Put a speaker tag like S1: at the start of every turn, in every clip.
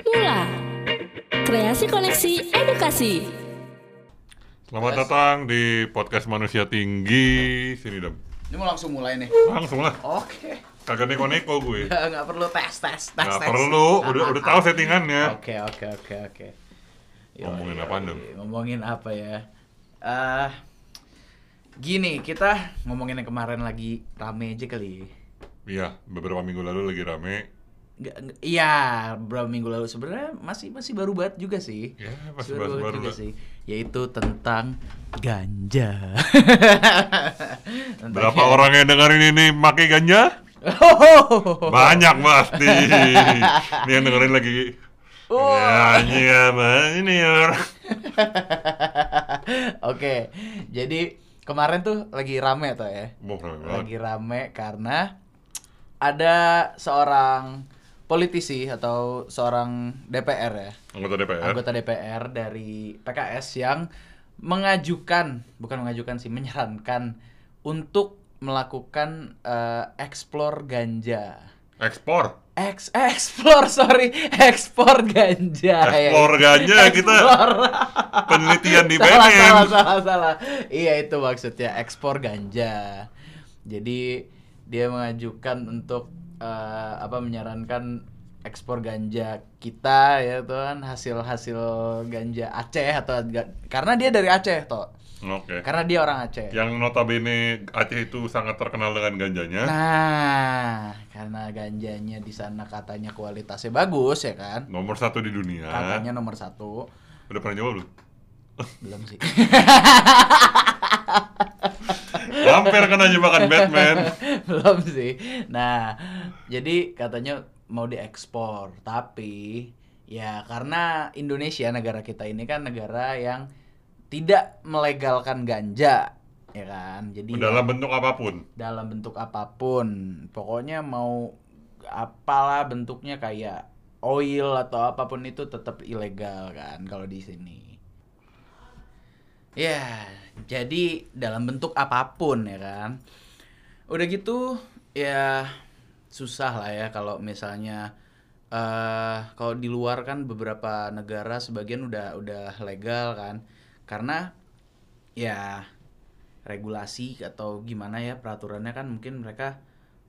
S1: Mula Kreasi Koneksi Edukasi
S2: Selamat datang di podcast Manusia Tinggi. Sini dong.
S3: Ini mau langsung mulai nih.
S2: Langsung lah.
S3: Oke.
S2: Kagak neko-neko gue.
S3: Nggak perlu tes tes tes.
S2: Nggak
S3: tes.
S2: perlu, udah udah tahu settingannya.
S3: Oke oke oke oke.
S2: Ngomongin
S3: yoi.
S2: apaan, Dom?
S3: Ngomongin apa ya? Eh, gini kita ngomongin yang kemarin lagi rame aja kali.
S2: Iya, beberapa minggu lalu lagi rame.
S3: Iya, beberapa minggu lalu sebenarnya masih masih baru banget juga sih.
S2: Ya, masih
S3: baru
S2: baru-baru
S3: juga
S2: lah.
S3: sih. Yaitu tentang ganja. Tentang
S2: Berapa
S3: ya-
S2: orang yang dengerin ini pakai ganja? Banyak pasti. Ini yang dengerin lagi.
S3: Oh.
S2: Ya, apa ini ya?
S3: Oke, jadi kemarin tuh lagi rame tuh ya.
S2: Rame.
S3: Lagi rame karena ada seorang politisi atau seorang DPR ya,
S2: Anggota DPR.
S3: anggota DPR dari PKS yang mengajukan, bukan mengajukan sih, menyarankan untuk melakukan eh, eksplor ganja.
S2: Ekspor.
S3: Eks eksplor sorry ekspor ganja ya.
S2: Ekspor ganja, kita
S3: Ekspor.
S2: penelitian di
S3: salah,
S2: BNN.
S3: salah salah salah iya itu maksudnya ekspor ganja jadi dia mengajukan untuk eh, apa menyarankan ekspor ganja kita ya tuh kan hasil hasil ganja Aceh atau karena dia dari Aceh toh
S2: Oke.
S3: karena dia orang Aceh
S2: Yang notabene Aceh itu sangat terkenal dengan ganjanya.
S3: nah karena ganjanya di sana katanya kualitasnya bagus ya kan
S2: Nomor satu di dunia.
S3: katanya nomor satu
S2: Udah pernah nyoba belum?
S3: belum sih
S2: Hampir kena jebakan Batman.
S3: belum sih nah jadi katanya mau diekspor tapi ya karena Indonesia negara kita ini kan negara yang tidak melegalkan ganja ya kan jadi
S2: Dalam bentuk apa pun.
S3: dalam bentuk apa pun pokoknya mau apalah bentuknya kayak oil atau apa pun itu tetap ilegal kan kalau di sini ya jadi dalam bentuk apa pun ya kan? Udah gitu ya susah lah ya kalau misalnya eh kalau di luar kan beberapa negara sebagian udah udah legal kan? Karena ya regulasi atau gimana ya peraturannya kan mungkin mereka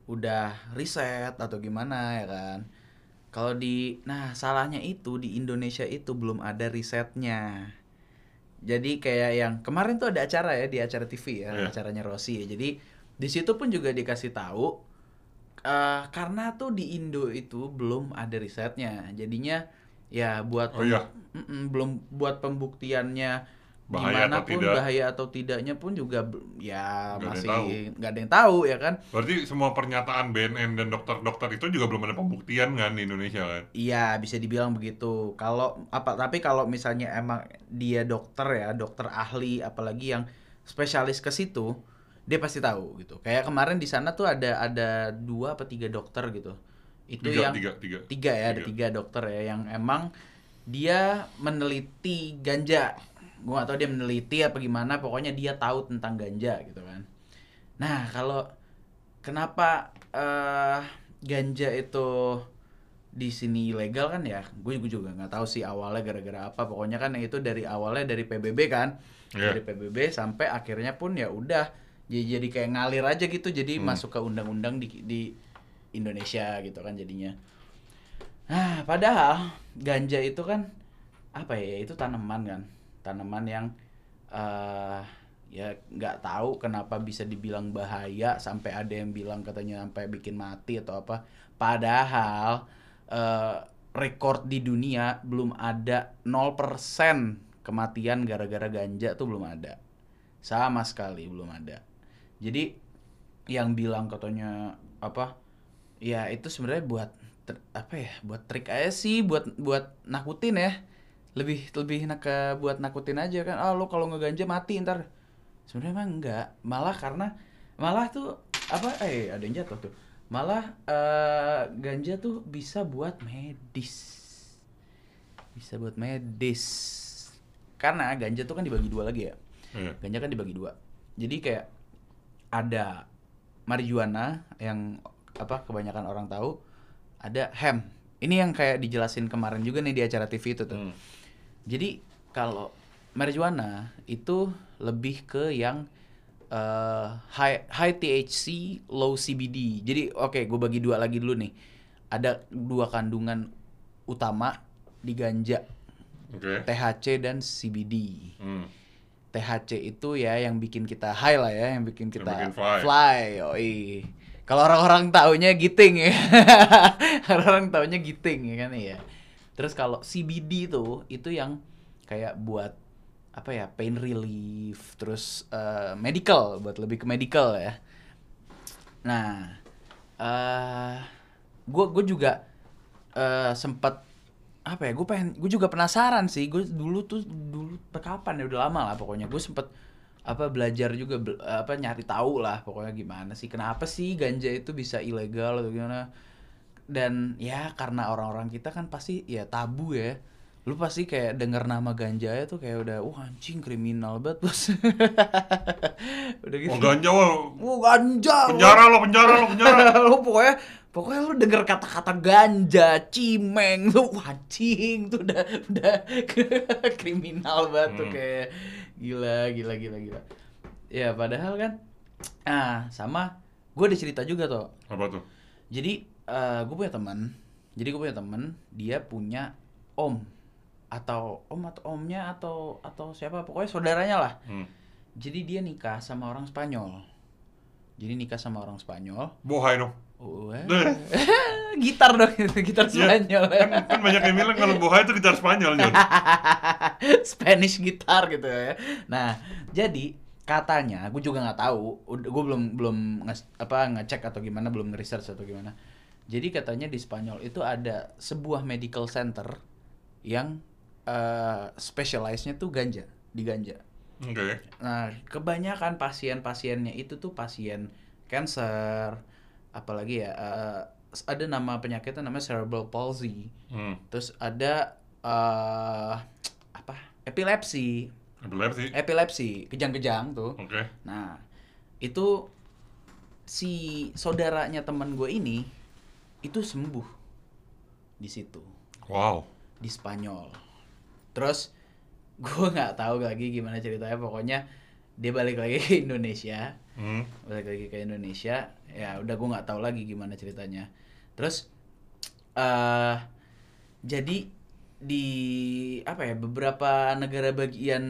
S3: udah riset atau gimana ya kan? Kalau di nah salahnya itu di Indonesia itu belum ada risetnya jadi kayak yang kemarin tuh ada acara ya di acara TV ya
S2: Iya.
S3: acaranya Rossi ya jadi di situ pun juga dikasih tahu eh karena tuh di Indo itu belum ada risetnya jadinya ya buat
S2: Oh iya.
S3: Belum buat pembuktiannya
S2: Bahaya
S3: gimana
S2: atau
S3: pun
S2: tidak.
S3: bahaya atau tidaknya pun juga ya
S2: yang
S3: masih nggak ada yang tahu ya kan
S2: Berarti semua pernyataan BNN dan dokter-dokter itu juga belum ada pembuktian kan di Indonesia kan?
S3: Iya bisa dibilang begitu. Kalau apa tapi kalau misalnya emang dia dokter ya, dokter ahli apalagi yang spesialis ke situ, dia pasti tahu gitu. Kayak kemarin di sana tuh ada ada dua apa tiga dokter gitu. Itu
S2: Tiga,
S3: yang
S2: tiga, tiga.
S3: tiga ya, ada tiga dokter ya yang emang dia meneliti ganja. Gua gak tahu dia meneliti apa gimana, pokoknya dia tahu tentang ganja gitu kan. Nah, kalau kenapa eh ganja itu di sini ilegal kan ya gue juga nggak tahu sih awalnya gara-gara apa pokoknya kan itu dari awalnya dari PBB kan
S2: Iya.
S3: dari PBB sampai akhirnya pun ya udah jadi jadi kayak ngalir aja gitu jadi
S2: Hmm.
S3: masuk ke undang-undang di di Indonesia gitu kan jadinya nah padahal ganja itu kan apa ya itu tanaman kan tanaman yang eh ya nggak tahu kenapa bisa dibilang bahaya sampai ada yang bilang katanya sampai bikin mati atau apa. Padahal eh, rekor di dunia belum ada 0% kematian gara-gara ganja tuh belum ada. Sama sekali belum ada. Jadi yang bilang katanya apa ya itu sebenarnya buat apa ya buat trik aja sih buat buat nakutin ya lebih lebih nak ke buat nakutin aja kan ah lo kalau ngeganja mati ntar. Sebenarnya emang enggak. Malah karena malah tuh apa eh ada yang jatuh tuh. Malah eh, ganja tuh bisa buat medis. Bisa buat medis. Karena ganja tuh kan dibagi dua lagi ya.
S2: Iya.
S3: ganja kan dibagi dua. Jadi kayak ada marijuana yang apa kebanyakan orang tahu ada hemp. Ini yang kayak dijelasin kemarin juga nih di acara TV itu tuh.
S2: Hmm.
S3: Jadi kalau marijuana itu lebih ke yang eh, high high THC, low CBD. Jadi oke, gue bagi dua lagi dulu nih. Ada dua kandungan utama di ganja,
S2: Oke.
S3: THC dan CBD.
S2: Hmm.
S3: THC itu ya yang bikin kita high lah ya, yang bikin
S2: Yang
S3: kita
S2: bikin fly.
S3: fly. Yoi. Kalau orang-orang taunya giting ya. orang-orang taunya giting ya kan ya. Terus kalau CBD itu itu yang kayak buat apa ya pain relief terus eh, medical buat lebih ke medical ya. Nah, gue gue juga eh sempat apa ya gue pengen gue juga penasaran sih. Gue dulu tuh dulu kapan ya udah lama lah pokoknya. Gue sempet apa belajar juga apa nyari tahu lah pokoknya gimana sih kenapa sih ganja itu bisa ilegal atau gimana dan ya karena orang-orang kita kan pasti ya tabu ya lu pasti kayak denger nama ganja itu kayak udah wah anjing kriminal banget bos udah gitu
S2: Oh ganja wah.
S3: Wah, ganja
S2: Penjara lo, penjara lo, penjara.
S3: lu pokoknya pokoknya lu denger kata-kata ganja, cimeng, lu wajing tuh udah udah kriminal banget tuh
S2: Hmm.
S3: kayak gila gila gila gila. Ya padahal kan ah sama gue ada cerita juga tuh.
S2: Apa tuh?
S3: Jadi eh gue punya teman. Jadi gue punya teman, dia punya om atau om atau omnya atau atau siapa pokoknya saudaranya lah.
S2: Hmm.
S3: Jadi dia nikah sama orang Spanyol. Jadi nikah sama orang Spanyol.
S2: Bohai dong.
S3: Gitar dong gitar
S2: Iya,
S3: Spanyol
S2: kan, kan banyak yang bilang kalau bohai itu gitar Spanyol.
S3: Spanish gitar gitu ya nah jadi katanya gue juga nggak tahu gue belum belum nge, apa ngecek atau gimana belum nge-research atau gimana jadi katanya di Spanyol itu ada sebuah medical center yang eh specialize-nya tuh ganja di ganja
S2: Oke.
S3: Nah, kebanyakan pasien-pasiennya itu tuh pasien cancer, apalagi ya eh, ada nama penyakitnya namanya cerebral palsy.
S2: Hmm.
S3: Terus ada eh apa? Epilepsi.
S2: Epilepsi.
S3: Epilepsi, kejang-kejang tuh.
S2: Oke.
S3: Nah, itu si saudaranya teman gue ini itu sembuh di situ
S2: Wow.
S3: di Spanyol. Terus gue nggak tahu lagi gimana ceritanya. Pokoknya dia balik lagi ke Indonesia,
S2: Hmm.
S3: balik lagi ke Indonesia. Ya udah gue nggak tahu lagi gimana ceritanya. Terus eh jadi di apa ya beberapa negara bagian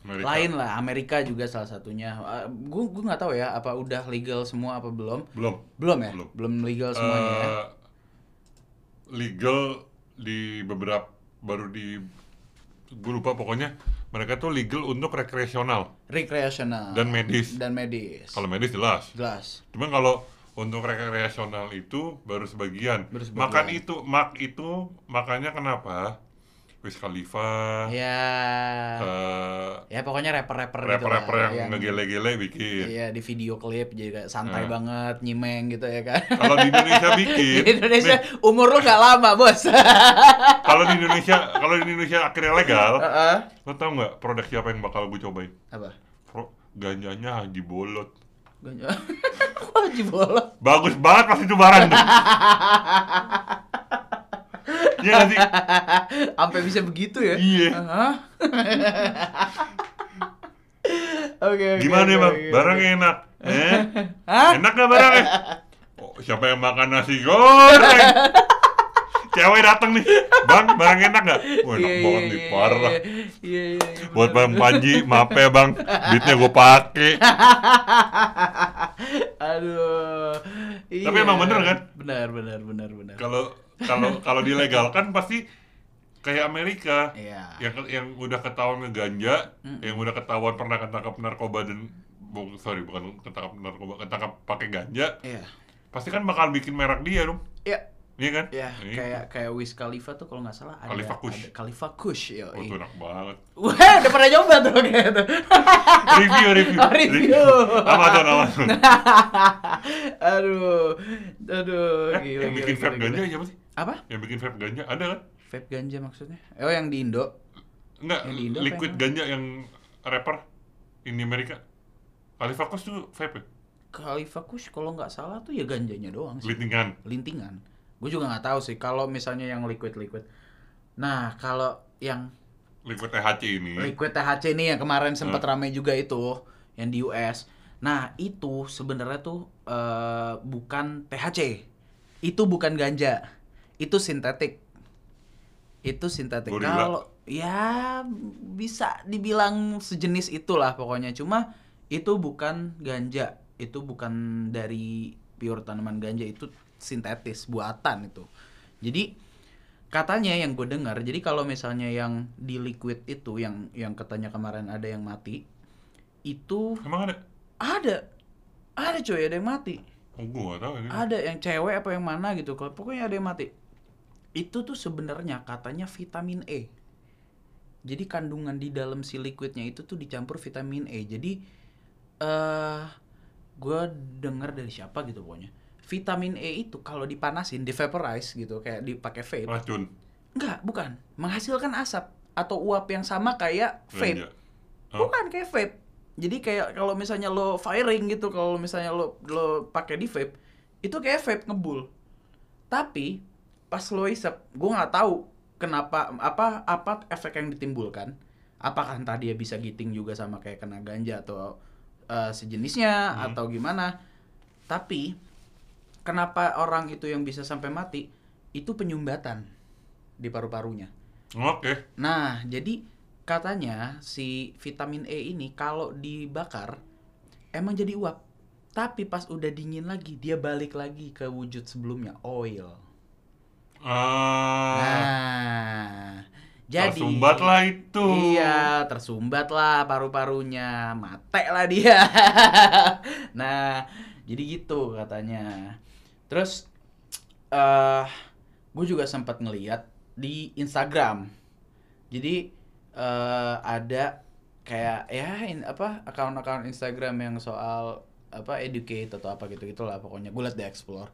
S2: Amerika.
S3: lain lah Amerika juga salah satunya gue gue nggak tahu ya apa udah legal semua apa belum
S2: Belum.
S3: belum ya
S2: Belum.
S3: belum legal semuanya ya
S2: Eh, legal di beberapa baru di gue lupa pokoknya mereka tuh legal untuk rekreasional
S3: recreational
S2: dan medis.
S3: dan medis
S2: Kalau medis jelas.
S3: jelas
S2: Cuman kalau untuk rekreasional itu baru sebagian.
S3: Baru sebagian.
S2: Makan itu, mak itu makanya kenapa? Wiz Khalifa,
S3: ya
S2: eh,
S3: ya pokoknya rapper-rapper gitu
S2: rapper-rapper
S3: lah,
S2: yang ngegele-gele bikin.
S3: iya di video klip juga santai
S2: Nah.
S3: banget nyimeng gitu ya kan
S2: Kalau di Indonesia bikin,
S3: di Indonesia
S2: nih,
S3: umur lu gak lama bos
S2: kalau di Indonesia, kalau di Indonesia akhirnya legal,
S3: Heeh.
S2: lo tau nggak produk siapa yang bakal gue cobain?
S3: apa
S2: Pro, ganjanya Haji Bolot.
S3: Ganja. wajib bola
S2: Bagus banget pasti itu barang tuh. Iya sih?
S3: sampai bisa begitu ya
S2: Iya.
S3: Hah? Oke.
S2: Gimana bang?
S3: oke,
S2: Barang
S3: oke.
S2: enak. Eh?
S3: Hah?
S2: Enak gak barangnya? Oh, siapa yang makan nasi goreng? Cewek datang nih, bang, barang enak gak? Wah, enak
S3: Iya,
S2: banget
S3: iya,
S2: nih,
S3: iya,
S2: parah.
S3: Iya, iya, iya,
S2: Buat
S3: bener.
S2: bang Panji, maaf ya bang, duitnya gue pake.
S3: Aduh.
S2: Tapi emang bener kan?
S3: Benar, benar, benar, benar.
S2: Kalau kalau kalau dilegalkan pasti kayak Amerika
S3: Iya.
S2: yang yang udah ketahuan ngeganja,
S3: Mm.
S2: yang udah ketahuan pernah ketangkap narkoba dan bu- sorry bukan ketangkap narkoba, ketangkap pakai ganja,
S3: Iya.
S2: pasti kan bakal bikin merek dia dong,
S3: Iya.
S2: iya kan?
S3: Ya,
S2: Iya.
S3: kayak kayak Wiz Khalifa tuh kalau nggak salah ada
S2: Khalifa Kush.
S3: ada Khalifa Kush yo.
S2: Oh, itu enak banget.
S3: Wah, udah pernah nyoba tuh kayak gitu.
S2: review, review,
S3: Oh, review.
S2: Amazon, Amazon.
S3: aduh. Aduh,
S2: Eh,
S3: gila
S2: yang
S3: gila,
S2: bikin vape ganja siapa sih?
S3: Apa?
S2: Yang bikin vape ganja ada kan?
S3: Vape ganja maksudnya? Oh, yang di Indo.
S2: Enggak,
S3: Yang di Indo
S2: liquid
S3: yang-
S2: ganja yang rapper ini Amerika. Khalifa Kush tuh vape ya?
S3: Khalifa Kush kalau nggak salah tuh ya ganjanya doang sih.
S2: Lintingan.
S3: Lintingan. gue juga nggak tahu sih kalau misalnya yang liquid liquid nah kalau yang
S2: Liquid THC ini.
S3: liquid THC ini yang kemarin sempat
S2: Hmm.
S3: ramai juga itu yang di US nah itu sebenarnya tuh eh, bukan THC itu bukan ganja itu sintetik. Itu sintetik. Kalau ya bisa dibilang sejenis itulah pokoknya. Cuma itu bukan ganja. Itu bukan dari pure tanaman ganja. Itu sintetis buatan itu. Jadi katanya yang gue dengar jadi kalau misalnya yang di liquid itu yang yang katanya kemarin ada yang mati itu
S2: Emang ada?
S3: ada. Ada coy ada yang mati.
S2: Oh, gua gak tahu ini.
S3: ada yang cewek apa yang mana gitu. Kalau pokoknya ada yang mati itu tuh sebenarnya katanya vitamin E jadi kandungan di dalam si liquidnya itu tuh dicampur vitamin E jadi eh gue dengar dari siapa gitu pokoknya vitamin E itu kalau dipanasin di vaporize gitu kayak dipakai vape
S2: Racun.
S3: enggak bukan menghasilkan asap atau uap yang sama kayak vape
S2: Ganja. Oh.
S3: Bukan kayak vape. Jadi kayak kalau misalnya lo firing gitu, kalau misalnya lo lo pakai di vape, itu kayak vape ngebul. Tapi pas lo isep, gue nggak tahu kenapa apa apa efek yang ditimbulkan. Apakah entah dia bisa giting juga sama kayak kena ganja atau eh, sejenisnya
S2: Hmm.
S3: atau gimana. Tapi kenapa orang itu yang bisa sampai mati itu penyumbatan di paru-parunya.
S2: Oke.
S3: Nah, jadi katanya si vitamin E ini kalau dibakar emang jadi uap. Tapi pas udah dingin lagi, dia balik lagi ke wujud sebelumnya, oil.
S2: Ah,
S3: Nah, jadi
S2: tersumbat lah itu.
S3: Iya, tersumbat lah paru-parunya, mate lah dia. nah, jadi gitu katanya. Terus eh gue juga sempat ngeliat di Instagram. Jadi eh ada kayak ya in, apa akun-akun Instagram yang soal apa educate atau apa gitu gitulah pokoknya gue liat di explore.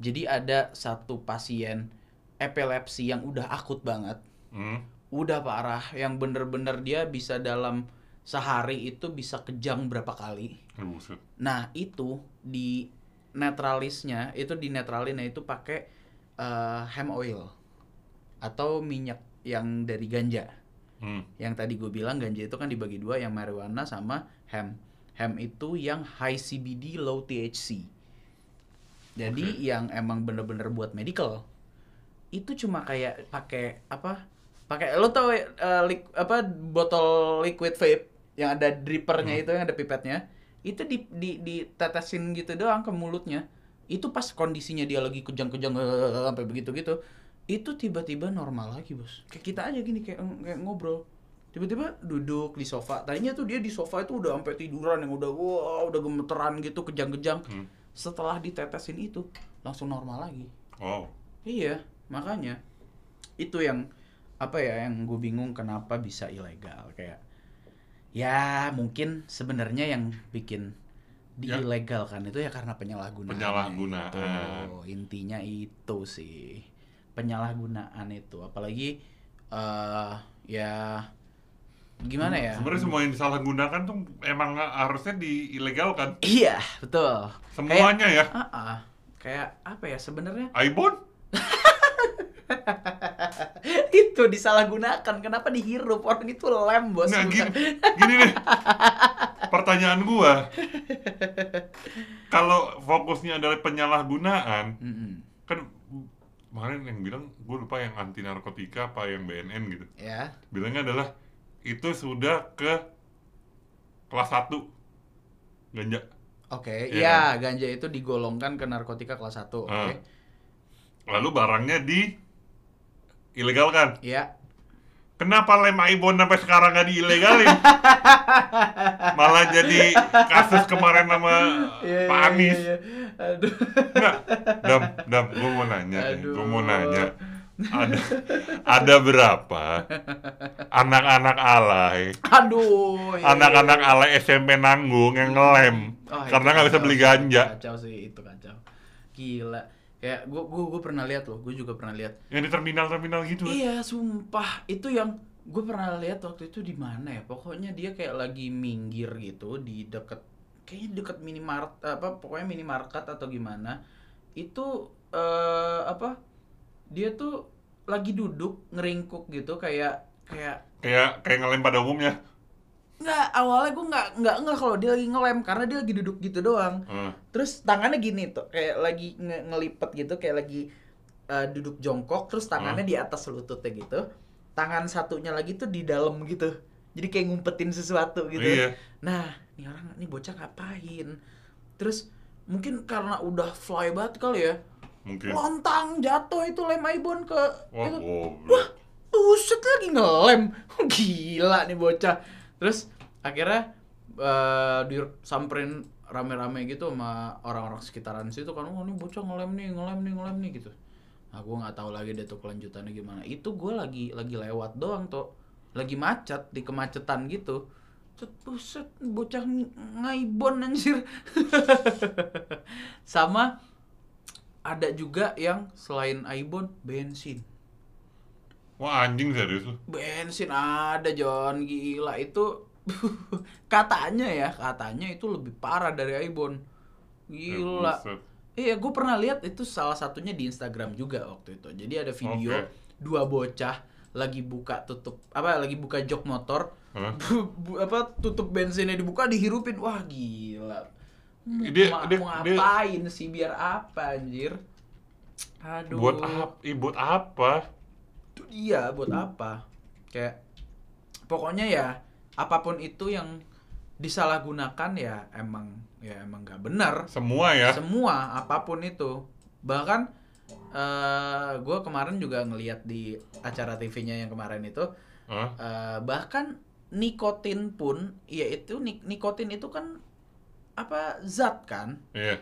S3: Jadi ada satu pasien epilepsi yang udah akut banget.
S2: Hmm.
S3: udah parah yang bener-bener dia bisa dalam sehari itu bisa kejang berapa kali. Nah itu di netralisnya itu di netralinnya itu pakai eh, hemp oil atau minyak yang dari ganja.
S2: Hmm.
S3: yang tadi gue bilang ganja itu kan dibagi dua yang marijuana sama hemp hemp itu yang high CBD low THC jadi
S2: Oke.
S3: yang emang bener-bener buat medical itu cuma kayak pakai apa pakai lo tau eh, lik- apa botol liquid vape yang ada drippernya
S2: Hmm.
S3: itu yang ada pipetnya? Itu di di ditetesin gitu doang ke mulutnya. Itu pas kondisinya dia lagi kejang-kejang eh, sampai begitu gitu itu tiba-tiba normal lagi bos. Kayak kita aja gini kayak kayak ngobrol. Tiba-tiba duduk di sofa. Tadinya tuh dia di sofa itu udah sampai tiduran yang udah wah udah gemeteran gitu kejang-kejang.
S2: Hmm.
S3: setelah ditetesin itu langsung normal lagi.
S2: Wow.
S3: iya makanya itu yang apa ya yang gue bingung kenapa bisa ilegal kayak ya mungkin sebenarnya yang bikin
S2: Ya.
S3: diilegalkan itu ya karena penyalahgunaan
S2: Penyalahgunaan.
S3: Itu. intinya itu sih penyalahgunaan itu apalagi eh ya gimana ya
S2: Sebenarnya semua yang disalahgunakan tuh emang harusnya diilegalkan.
S3: iya betul
S2: Semuanya ya.
S3: kayak, ah, ah. kayak apa ya sebenarnya
S2: iPhone?
S3: itu disalahgunakan kenapa dihirup orang itu lem bos
S2: Nah, gini, gini nih. Pertanyaan gua. Kalau fokusnya adalah penyalahgunaan,
S3: Mm-mm.
S2: kan kemarin yang bilang gue lupa yang anti narkotika apa yang BNN gitu.
S3: ya
S2: Bilangnya adalah itu sudah ke kelas 1 ganja.
S3: oke
S2: Iya
S3: ya ganja itu digolongkan ke narkotika kelas 1 oke
S2: Ah. Lalu barangnya di ilegalkan.
S3: ya
S2: Kenapa lem Aibon sampai sekarang nggak diilegalin? Malah jadi kasus kemarin sama
S3: Iya,
S2: Pak
S3: iya,
S2: Anies.
S3: iya, iya. aduh
S2: Enggak, dam, dam, gue mau nanya, nih, gue mau
S3: Aduh.
S2: nanya. Ada, ada berapa anak-anak alay,
S3: aduh iya,
S2: anak-anak
S3: iya.
S2: alay SMP nanggung yang ngelem
S3: Oh,
S2: karena nggak bisa beli ganja.
S3: kacau sih itu kacau gila kayak gua gua gua pernah lihat loh gua juga pernah lihat
S2: Yang di terminal-terminal gitu.
S3: Iya, sumpah. Itu yang gue pernah lihat waktu itu di mana ya? Pokoknya dia kayak lagi minggir gitu di deket kayaknya deket minimarket apa pokoknya minimarket atau gimana. Itu eh apa? Dia tuh lagi duduk ngeringkuk gitu kayak kayak
S2: Kayak kayak ngelem pada umumnya.
S3: Nggak awalnya gue nggak nggak nggak kalau dia lagi ngelem karena dia lagi duduk gitu doang.
S2: Heeh.
S3: Terus tangannya gini tuh kayak lagi nge- ngelipet gitu kayak lagi eh, duduk jongkok terus tangannya di atas lututnya gitu. Tangan satunya lagi tuh di dalam gitu. Jadi kayak ngumpetin sesuatu gitu.
S2: Iya.
S3: Nah, ini orang ini bocah ngapain? Terus mungkin karena udah fly banget kali ya.
S2: Mungkin.
S3: Lontang jatuh itu lem Aibon ke
S2: Wah,
S3: itu.
S2: goblok.
S3: Buset lagi ngelem. Gila nih bocah. Terus akhirnya eh disamperin rame-rame gitu sama orang-orang sekitaran situ kan oh ini bocah ngelem nih ngelem nih ngelem nih gitu. Nah gue nggak tahu lagi deh tuh kelanjutannya gimana. Itu gue lagi lagi lewat doang tuh lagi macet di kemacetan gitu. Cet, buset bocah ng- ngaibon anjir. Sama ada juga yang selain aibon bensin
S2: Wah, anjing serius lu.
S3: bensin ada John. Gila itu katanya ya katanya itu lebih parah dari Aibon gila.
S2: Ya,
S3: iya gue pernah lihat itu salah satunya di Instagram juga waktu itu. Jadi ada video
S2: Oke.
S3: dua bocah lagi buka tutup apa lagi buka jok motor. Bu- bu- apa tutup bensinnya dibuka dihirupin. Wah gila. Mau,
S2: Dia-
S3: ma-
S2: dia-
S3: mau
S2: dia-
S3: ngapain sih? Biar apa anjir? Aduh.
S2: Buat apa? Ih, buat apa?
S3: Itu dia buat apa kayak pokoknya ya apa pun itu yang disalahgunakan ya emang ya emang nggak benar
S2: Semua ya.
S3: semua apa pun itu bahkan eh gue kemarin juga ngeliat di acara TV-nya yang kemarin itu
S2: Hah?
S3: eh, bahkan nikotin pun ya itu nik- nikotin itu kan apa zat kan
S2: Iya.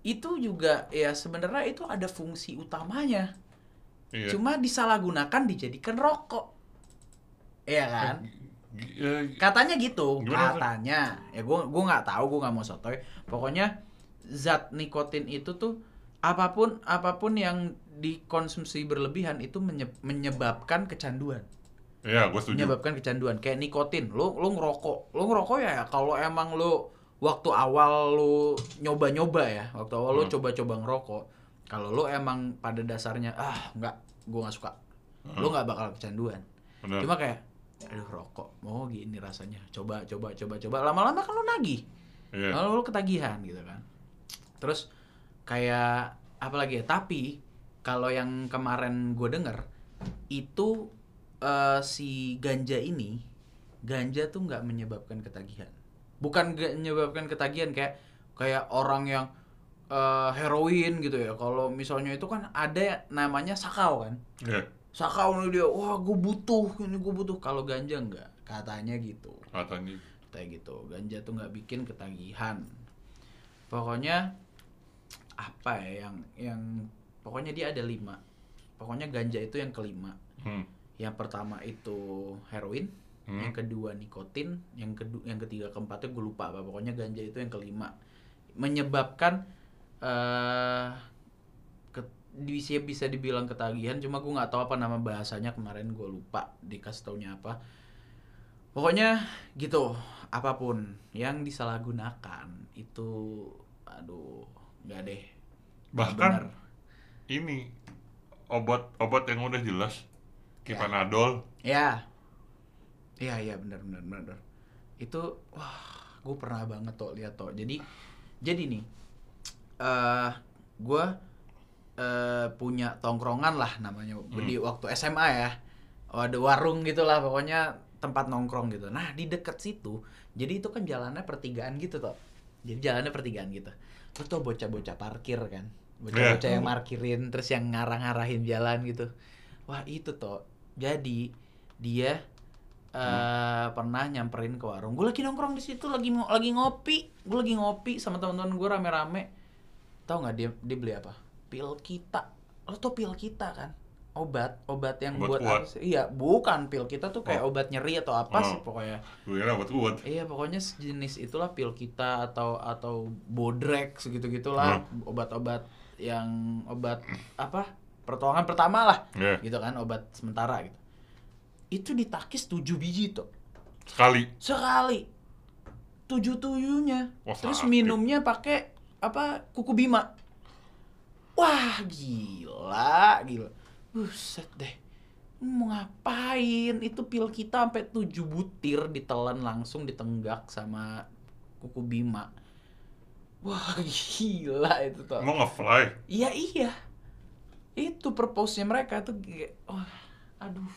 S3: itu juga ya sebenarnya itu ada fungsi utamanya
S2: Iya.
S3: cuma disalahgunakan dijadikan rokok. Iya kan?
S2: G- eh,
S3: katanya gitu.
S2: Gimana,
S3: katanya. Ya gue gue nggak tahu gue nggak mau sotoy. Pokoknya zat nikotin itu tuh apa pun apa pun yang dikonsumsi berlebihan itu menye- menyebabkan kecanduan.
S2: Iya, gue setuju.
S3: menyebabkan kecanduan. Kayak nikotin. Lu lu ngerokok. Lu ngerokok ya? Kalau emang lu waktu awal lu nyoba-nyoba ya waktu awal lu
S2: Hmm.
S3: coba-coba ngerokok kalau lu emang pada dasarnya ah nggak gua nggak suka
S2: Hmm.
S3: nggak bakal kecanduan
S2: Bener.
S3: cuma kayak aduh rokok mau gini rasanya coba coba coba coba lama-lama kan lu nagih
S2: Iya.
S3: lalu lu ketagihan gitu kan terus kayak apa lagi ya tapi kalau yang kemarin gue denger itu eh, si ganja ini ganja tuh nggak menyebabkan ketagihan bukan gak menyebabkan ketagihan kayak kayak orang yang eh, heroin gitu ya. Kalau misalnya itu kan ada namanya sakau kan?
S2: Iya.
S3: sakau nih dia wah gue butuh ini gue butuh. Kalau ganja enggak? Katanya gitu.
S2: Katanya.
S3: kayak gitu. Ganja tuh nggak bikin ketagihan. Pokoknya apa ya yang yang pokoknya dia ada lima. Pokoknya ganja itu yang kelima.
S2: Hmm.
S3: yang pertama itu heroin
S2: Hmm.
S3: yang kedua nikotin yang kedua yang ketiga keempatnya gue lupa apa pokoknya ganja itu yang kelima. Menyebabkan eh ke- bisa bisa dibilang ketagihan cuma gue nggak tahu apa nama bahasanya kemarin gue lupa dikasih taunya apa pokoknya gitu apa pun yang disalahgunakan itu aduh nggak deh
S2: Bahkan
S3: benar.
S2: ini obat-obat yang udah jelas kayak Panadol.
S3: Ya. Iya, iya benar benar benar. Itu wah, gue pernah banget tuh lihat tuh. Jadi jadi nih eh gue eh punya tongkrongan lah namanya di waktu SMA ya. Ada warung gitulah pokoknya tempat nongkrong gitu. Nah, di dekat situ, jadi itu kan jalannya pertigaan gitu tuh. Jadi jalannya pertigaan gitu. Lu tuh bocah-bocah parkir kan. Bocah-bocah yang markirin terus yang ngarah-ngarahin jalan gitu. Wah, itu tuh. Jadi dia eh pernah nyamperin ke warung. Gue lagi nongkrong di situ lagi lagi ngopi. Gue lagi ngopi sama teman-teman gue rame-rame. Tahu nggak dia dia beli apa? Pil kita. Lo tau pil kita kan? Obat, obat yang
S2: Obat
S3: buat
S2: kuat.
S3: Iya, bukan pil kita tuh kayak
S2: Oh.
S3: obat nyeri atau apa
S2: Oh.
S3: sih pokoknya.
S2: Gue kira buat kuat.
S3: Iya pokoknya sejenis itulah pil kita atau atau bodrek segitu gitulah obat-obat yang obat apa pertolongan pertama lah
S2: Iya.
S3: gitu kan obat sementara gitu itu ditakis 7 biji tuh
S2: Sekali.
S3: sekali tujuh tuyunya
S2: Wah,
S3: terus minumnya pakai apa kuku bima Wah, gila, gila. Buset deh. Mau ngapain? Itu pil kita sampai 7 butir ditelan langsung ditenggak sama kuku Bima. Wah, gila itu tuh.
S2: Mau nge-fly?
S3: Iya, iya. Itu purpose-nya mereka tuh wah, aduh.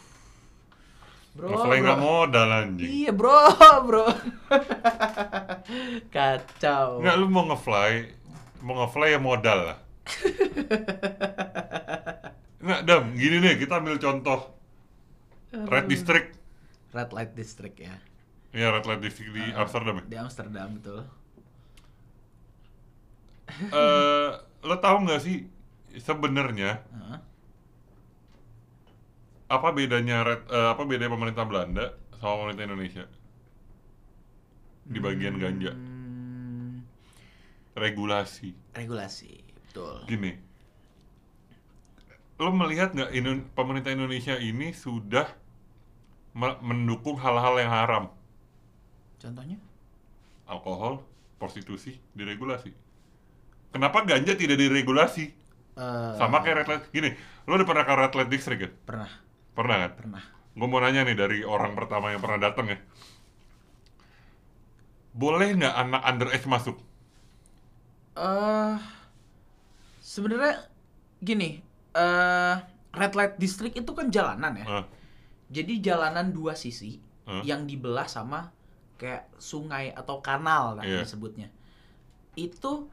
S3: Bro,
S2: Nge-fly
S3: bro.
S2: nggak modal anjing.
S3: Iya, bro, bro. Kacau.
S2: Nggak, lu mau nge-fly, mau nge-fly ya modal lah. Nggak, Dam, gini nih, kita ambil contoh. Red District.
S3: Red Light District ya.
S2: Ya, Red Light District di Amsterdam ya.
S3: Di Amsterdam betul.
S2: Eh, lo tahu nggak sih sebenarnya
S3: Heeh.
S2: Apa bedanya red, eh, apa bedanya pemerintah Belanda sama pemerintah Indonesia? Di bagian ganja.
S3: Hmm,
S2: regulasi.
S3: Regulasi, betul.
S2: gini. Lo melihat nggak Indo- pemerintah Indonesia ini sudah me- mendukung hal-hal yang haram?
S3: Contohnya?
S2: alkohol prostitusi diregulasi. Kenapa ganja tidak diregulasi?
S3: Eh,
S2: sama kayak red light gini lo udah pernah ke red light district kan?
S3: Pernah,
S2: pernah kan
S3: pernah.
S2: Gue mau nanya nih dari orang pertama yang pernah datang ya. Boleh nggak anak underage masuk?
S3: Eh sebenarnya gini, eh Red Light District itu kan jalanan ya.
S2: Eh,
S3: Jadi jalanan dua sisi
S2: Hah?
S3: yang dibelah sama kayak sungai atau kanal lah
S2: Iya.
S3: disebutnya. Itu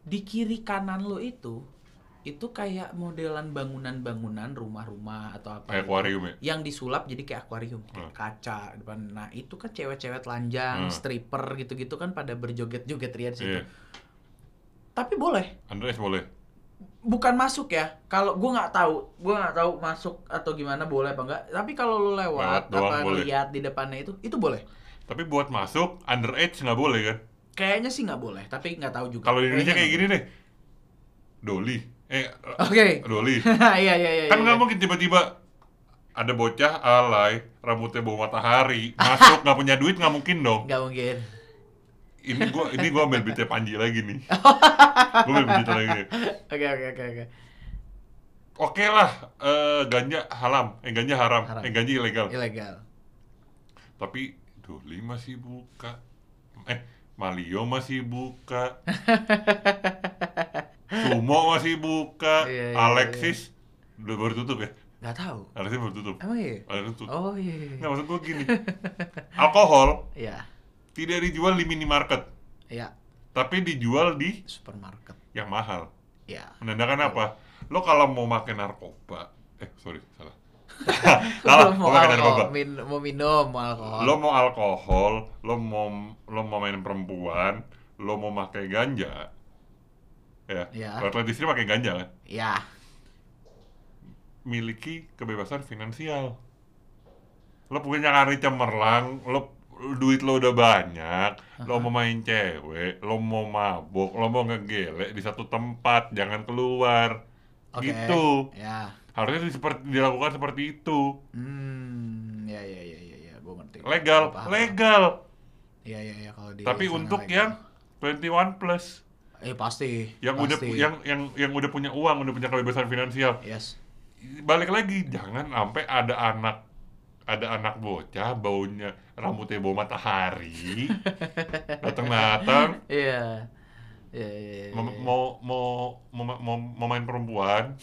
S3: di kiri kanan lo itu itu kayak modelan bangunan-bangunan rumah-rumah atau apa
S2: kayak
S3: gitu.
S2: akuarium ya?
S3: yang disulap jadi kayak akuarium kayak
S2: Hmm.
S3: kaca depan nah itu kan cewek-cewek telanjang
S2: Hmm.
S3: stripper gitu-gitu kan pada berjoget-joget ria di situ
S2: Iya.
S3: tapi boleh
S2: Underage boleh.
S3: bukan masuk ya kalau gua nggak tahu gua nggak tahu masuk atau gimana boleh apa enggak tapi kalau lu
S2: Lewat boleh.
S3: lihat di depannya itu itu boleh
S2: Tapi buat masuk underage nggak boleh kan?
S3: kayaknya sih nggak boleh tapi nggak tahu juga
S2: Kalau di Indonesia kayak gini nih, doli, eh
S3: oke
S2: doli.
S3: iya iya iya
S2: kan
S3: iya.
S2: nggak mungkin tiba-tiba ada bocah alay, rambutnya bau matahari, masuk nggak punya duit nggak mungkin dong.
S3: nggak mungkin
S2: Ini gua ini gua ambil beatnya Panji lagi nih. gua ambil beatnya lagi.
S3: oke oke oke oke
S2: Oke lah, eh, ganja haram, eh ganja haram,
S3: Haram.
S2: eh ganja ilegal.
S3: ilegal
S2: Tapi Doli masih buka. Eh, Malio masih buka. Sumo masih buka.
S3: Iya, iya,
S2: Alexis udah baru tutup ya?
S3: nggak tahu
S2: Alexis baru tutup.
S3: emang iya
S2: Alexis tutup.
S3: oh iya iya
S2: Nggak, maksud gua gini. Alkohol
S3: iya
S2: tidak dijual di minimarket,
S3: iya
S2: tapi dijual di
S3: supermarket
S2: yang mahal.
S3: iya
S2: Menandakan apa? Lo kalau mau makan narkoba, eh sorry salah. salah,
S3: mau
S2: mau makan narkoba.
S3: min, mau minum mau alkohol
S2: lo mau alkohol, lo mau lo mau main perempuan, lo mau pakai ganja, ya,
S3: Iya.
S2: kalau di sini pakai ganja kan,
S3: ya
S2: miliki kebebasan finansial. Lo punya kari cemerlang, lo duit lo udah banyak, lo mau main cewek, lo mau mabuk, lo mau ngegelek di satu tempat, jangan keluar,
S3: oke
S2: gitu.
S3: ya
S2: Harusnya di- seperti dilakukan seperti itu,
S3: hmm ya ya ya ya ya gue ngerti
S2: legal,
S3: Gua
S2: legal.
S3: ya ya ya kalau di
S2: Tapi untuk
S3: legal.
S2: yang 21 plus.
S3: Eh pasti
S2: yang udah
S3: pasti.
S2: pu- yang yang yang udah punya uang, udah punya kebebasan finansial.
S3: yes
S2: Balik lagi, jangan sampai ada anak ada anak bocah baunya rambutnya bau matahari datang-datang
S3: iya iya iya iya,
S2: mau
S3: iya.
S2: mau mau mau, mau, mau main perempuan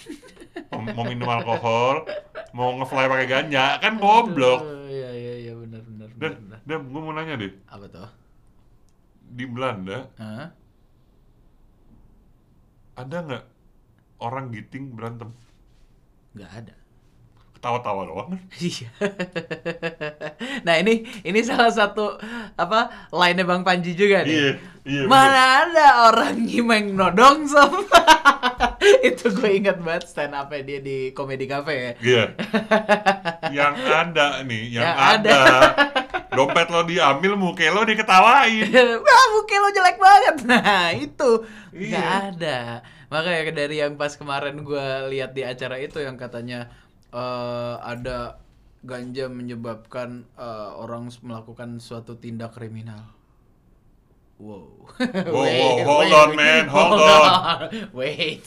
S2: mau, mau minum alkohol mau ngefly pakai ganja kan goblok
S3: iya iya iya benar benar
S2: dan dan gue mau nanya deh
S3: apa tuh
S2: di Belanda
S3: Hah?
S2: Ada nggak orang giting berantem
S3: nggak ada
S2: ketawa-tawa doang kan
S3: Iya. nah ini ini salah satu apa lainnya Bang Panji juga nih.
S2: iya iya bener.
S3: Mana ada orang nyimeng nodong sob. Itu gue ingat banget stand up dia di Comedy Cafe ya.
S2: Iya. yang ada nih, yang,
S3: Yang
S2: ada.
S3: ada.
S2: Dompet lo diambil, muka lo diketawain.
S3: Wah, muka lo jelek banget. Nah, itu nggak
S2: Iya.
S3: ada. Makanya dari yang pas kemarin gue lihat di acara itu yang katanya eh, ada ganja menyebabkan eh, orang melakukan suatu tindak kriminal. Wow.
S2: Wow, wow, hold on, man, hold on.
S3: Wait.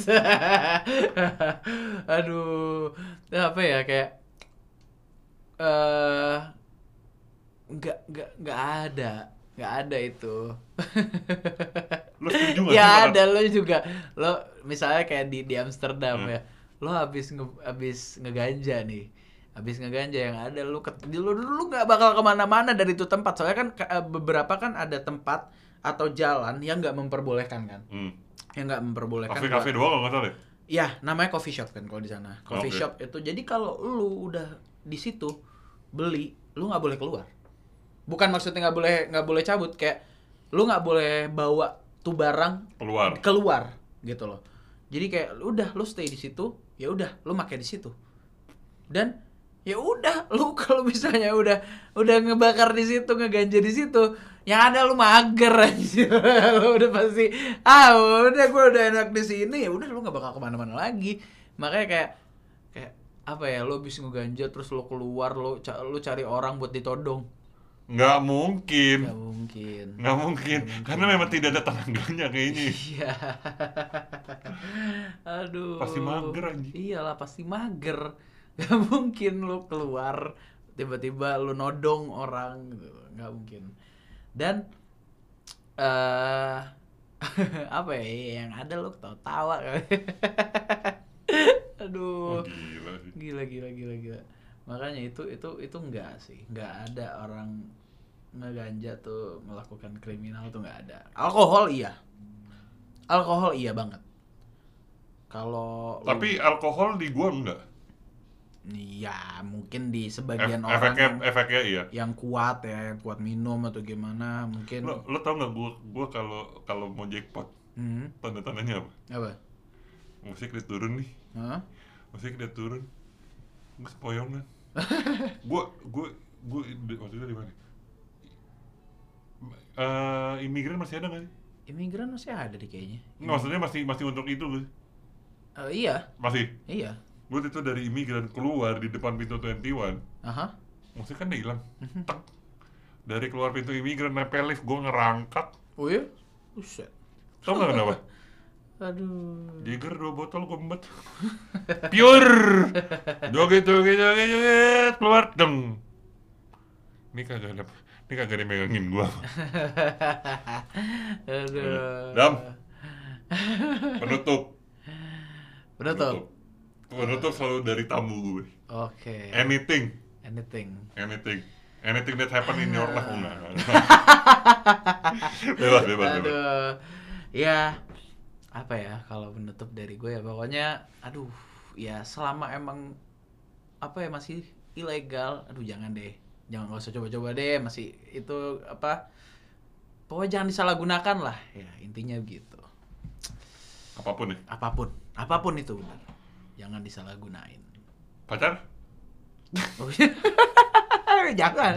S3: Aduh, apa ya kayak eh nggak nggak nggak ada nggak ada itu.
S2: Lu setuju sih
S3: ya
S2: sama-
S3: ada lo juga lo misalnya kayak di di Amsterdam
S2: Hmm.
S3: ya lo habis nge, habis ngeganja nih habis ngeganja yang ada lu ket, lu lu nggak bakal ke mana-mana dari itu tempat soalnya kan ke- eh, beberapa kan ada tempat atau jalan yang nggak memperbolehkan kan
S2: Hmm.
S3: yang nggak memperbolehkan
S2: Kafe-kafe
S3: buat-
S2: doang nggak salah ya?
S3: ya namanya coffee shop kan kalau di sana coffee
S2: Oke.
S3: shop itu jadi kalau lu udah di situ beli lu nggak boleh keluar bukan maksudnya nggak boleh nggak boleh cabut kayak lu nggak boleh bawa tuh barang
S2: Keluar.
S3: keluar gitu loh. Jadi kayak udah lu stay di situ ya udah lu pakai di situ. Dan ya udah lu kalau misalnya udah udah ngebakar di situ ngeganja di situ yang ada lu mager aja lu udah pasti ah udah gue udah enak di sini. Ya udah lu nggak bakal ke mana-mana lagi. Makanya kayak kayak apa ya lu habis ngeganja terus lu keluar lu lu cari orang buat ditodong
S2: Nggak mungkin.
S3: nggak mungkin
S2: Nggak mungkin. Karena memang tidak ada tenaganya kayaknya.
S3: Iya. Aduh.
S2: Pasti mager, anjing.
S3: Iyalah pasti mager. Gak mungkin lu keluar tiba-tiba lu nodong orang gitu. Gak mungkin. Dan eh apa ya yang ada lu ketawa-tawa. Aduh.
S2: Oh, gila sih.
S3: Gila gila gila gila. Makanya itu itu itu enggak sih. Enggak ada orang ngeganja tuh melakukan kriminal tuh enggak ada. Alkohol iya. Alkohol iya banget. Kalau lu-
S2: Tapi alkohol di gua enggak.
S3: Iya, mungkin di
S2: Ef-
S3: sebagian orang
S2: efeknya
S3: yang,
S2: efeknya iya.
S3: yang kuat ya, yang kuat minum atau gimana, mungkin
S2: Lo, lo tau nggak gua gua kalau kalau mau jackpot
S3: Hmm,
S2: tanda tandanya apa?
S3: apa?
S2: Musik dia turun nih,
S3: Hah?
S2: musik dia turun, gue sepoyongan. gua gua gua di- maksudnya di mana? Eh imigran masih ada nggak sih?
S3: Imigran masih ada di kayaknya.
S2: Nggak, maksudnya masih masih untuk itu nggak sih?
S3: Eh, iya,
S2: Masih.
S3: iya.
S2: Gue itu dari imigran keluar di depan pintu 21
S3: Aha.
S2: Musik kan udah hilang
S3: Mhm.
S2: Tek. Dari keluar pintu imigran nempel lift gue ngerangkak
S3: Oh iya? Buset.
S2: Tau gak kenapa?
S3: Aduh.
S2: Jagger dua botol gue embet Pure Joget joget joget joget Keluar deng Ini kagak ada Ini kagak ada yang megangin gue
S3: Aduh.
S2: Dam. Penutup
S3: Penutup.
S2: Penutup selalu dari tamu gue
S3: Oke.
S2: Anything
S3: Anything.
S2: Anything Anything that happen in your life enggak Bebas bebas bebas
S3: Aduh. Ya, apa ya kalau penutup dari gue ya pokoknya aduh ya selama emang apa ya masih ilegal aduh jangan deh jangan nggak usah coba-coba deh masih itu apa pokoknya jangan disalahgunakan lah. Ya intinya gitu.
S2: Apa pun ya?
S3: Apa pun. Apa pun itu benar. Jangan disalahgunain.
S2: Pacar?
S3: Oh, jangan.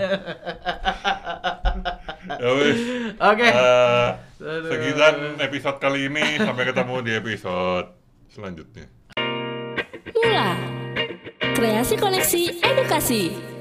S2: Ya wis.
S3: Oke.
S2: Eh,
S3: Aduh.
S2: Sekian episode kali ini. Sampai ketemu di episode selanjutnya.
S1: Mula. Kreasi koneksi edukasi.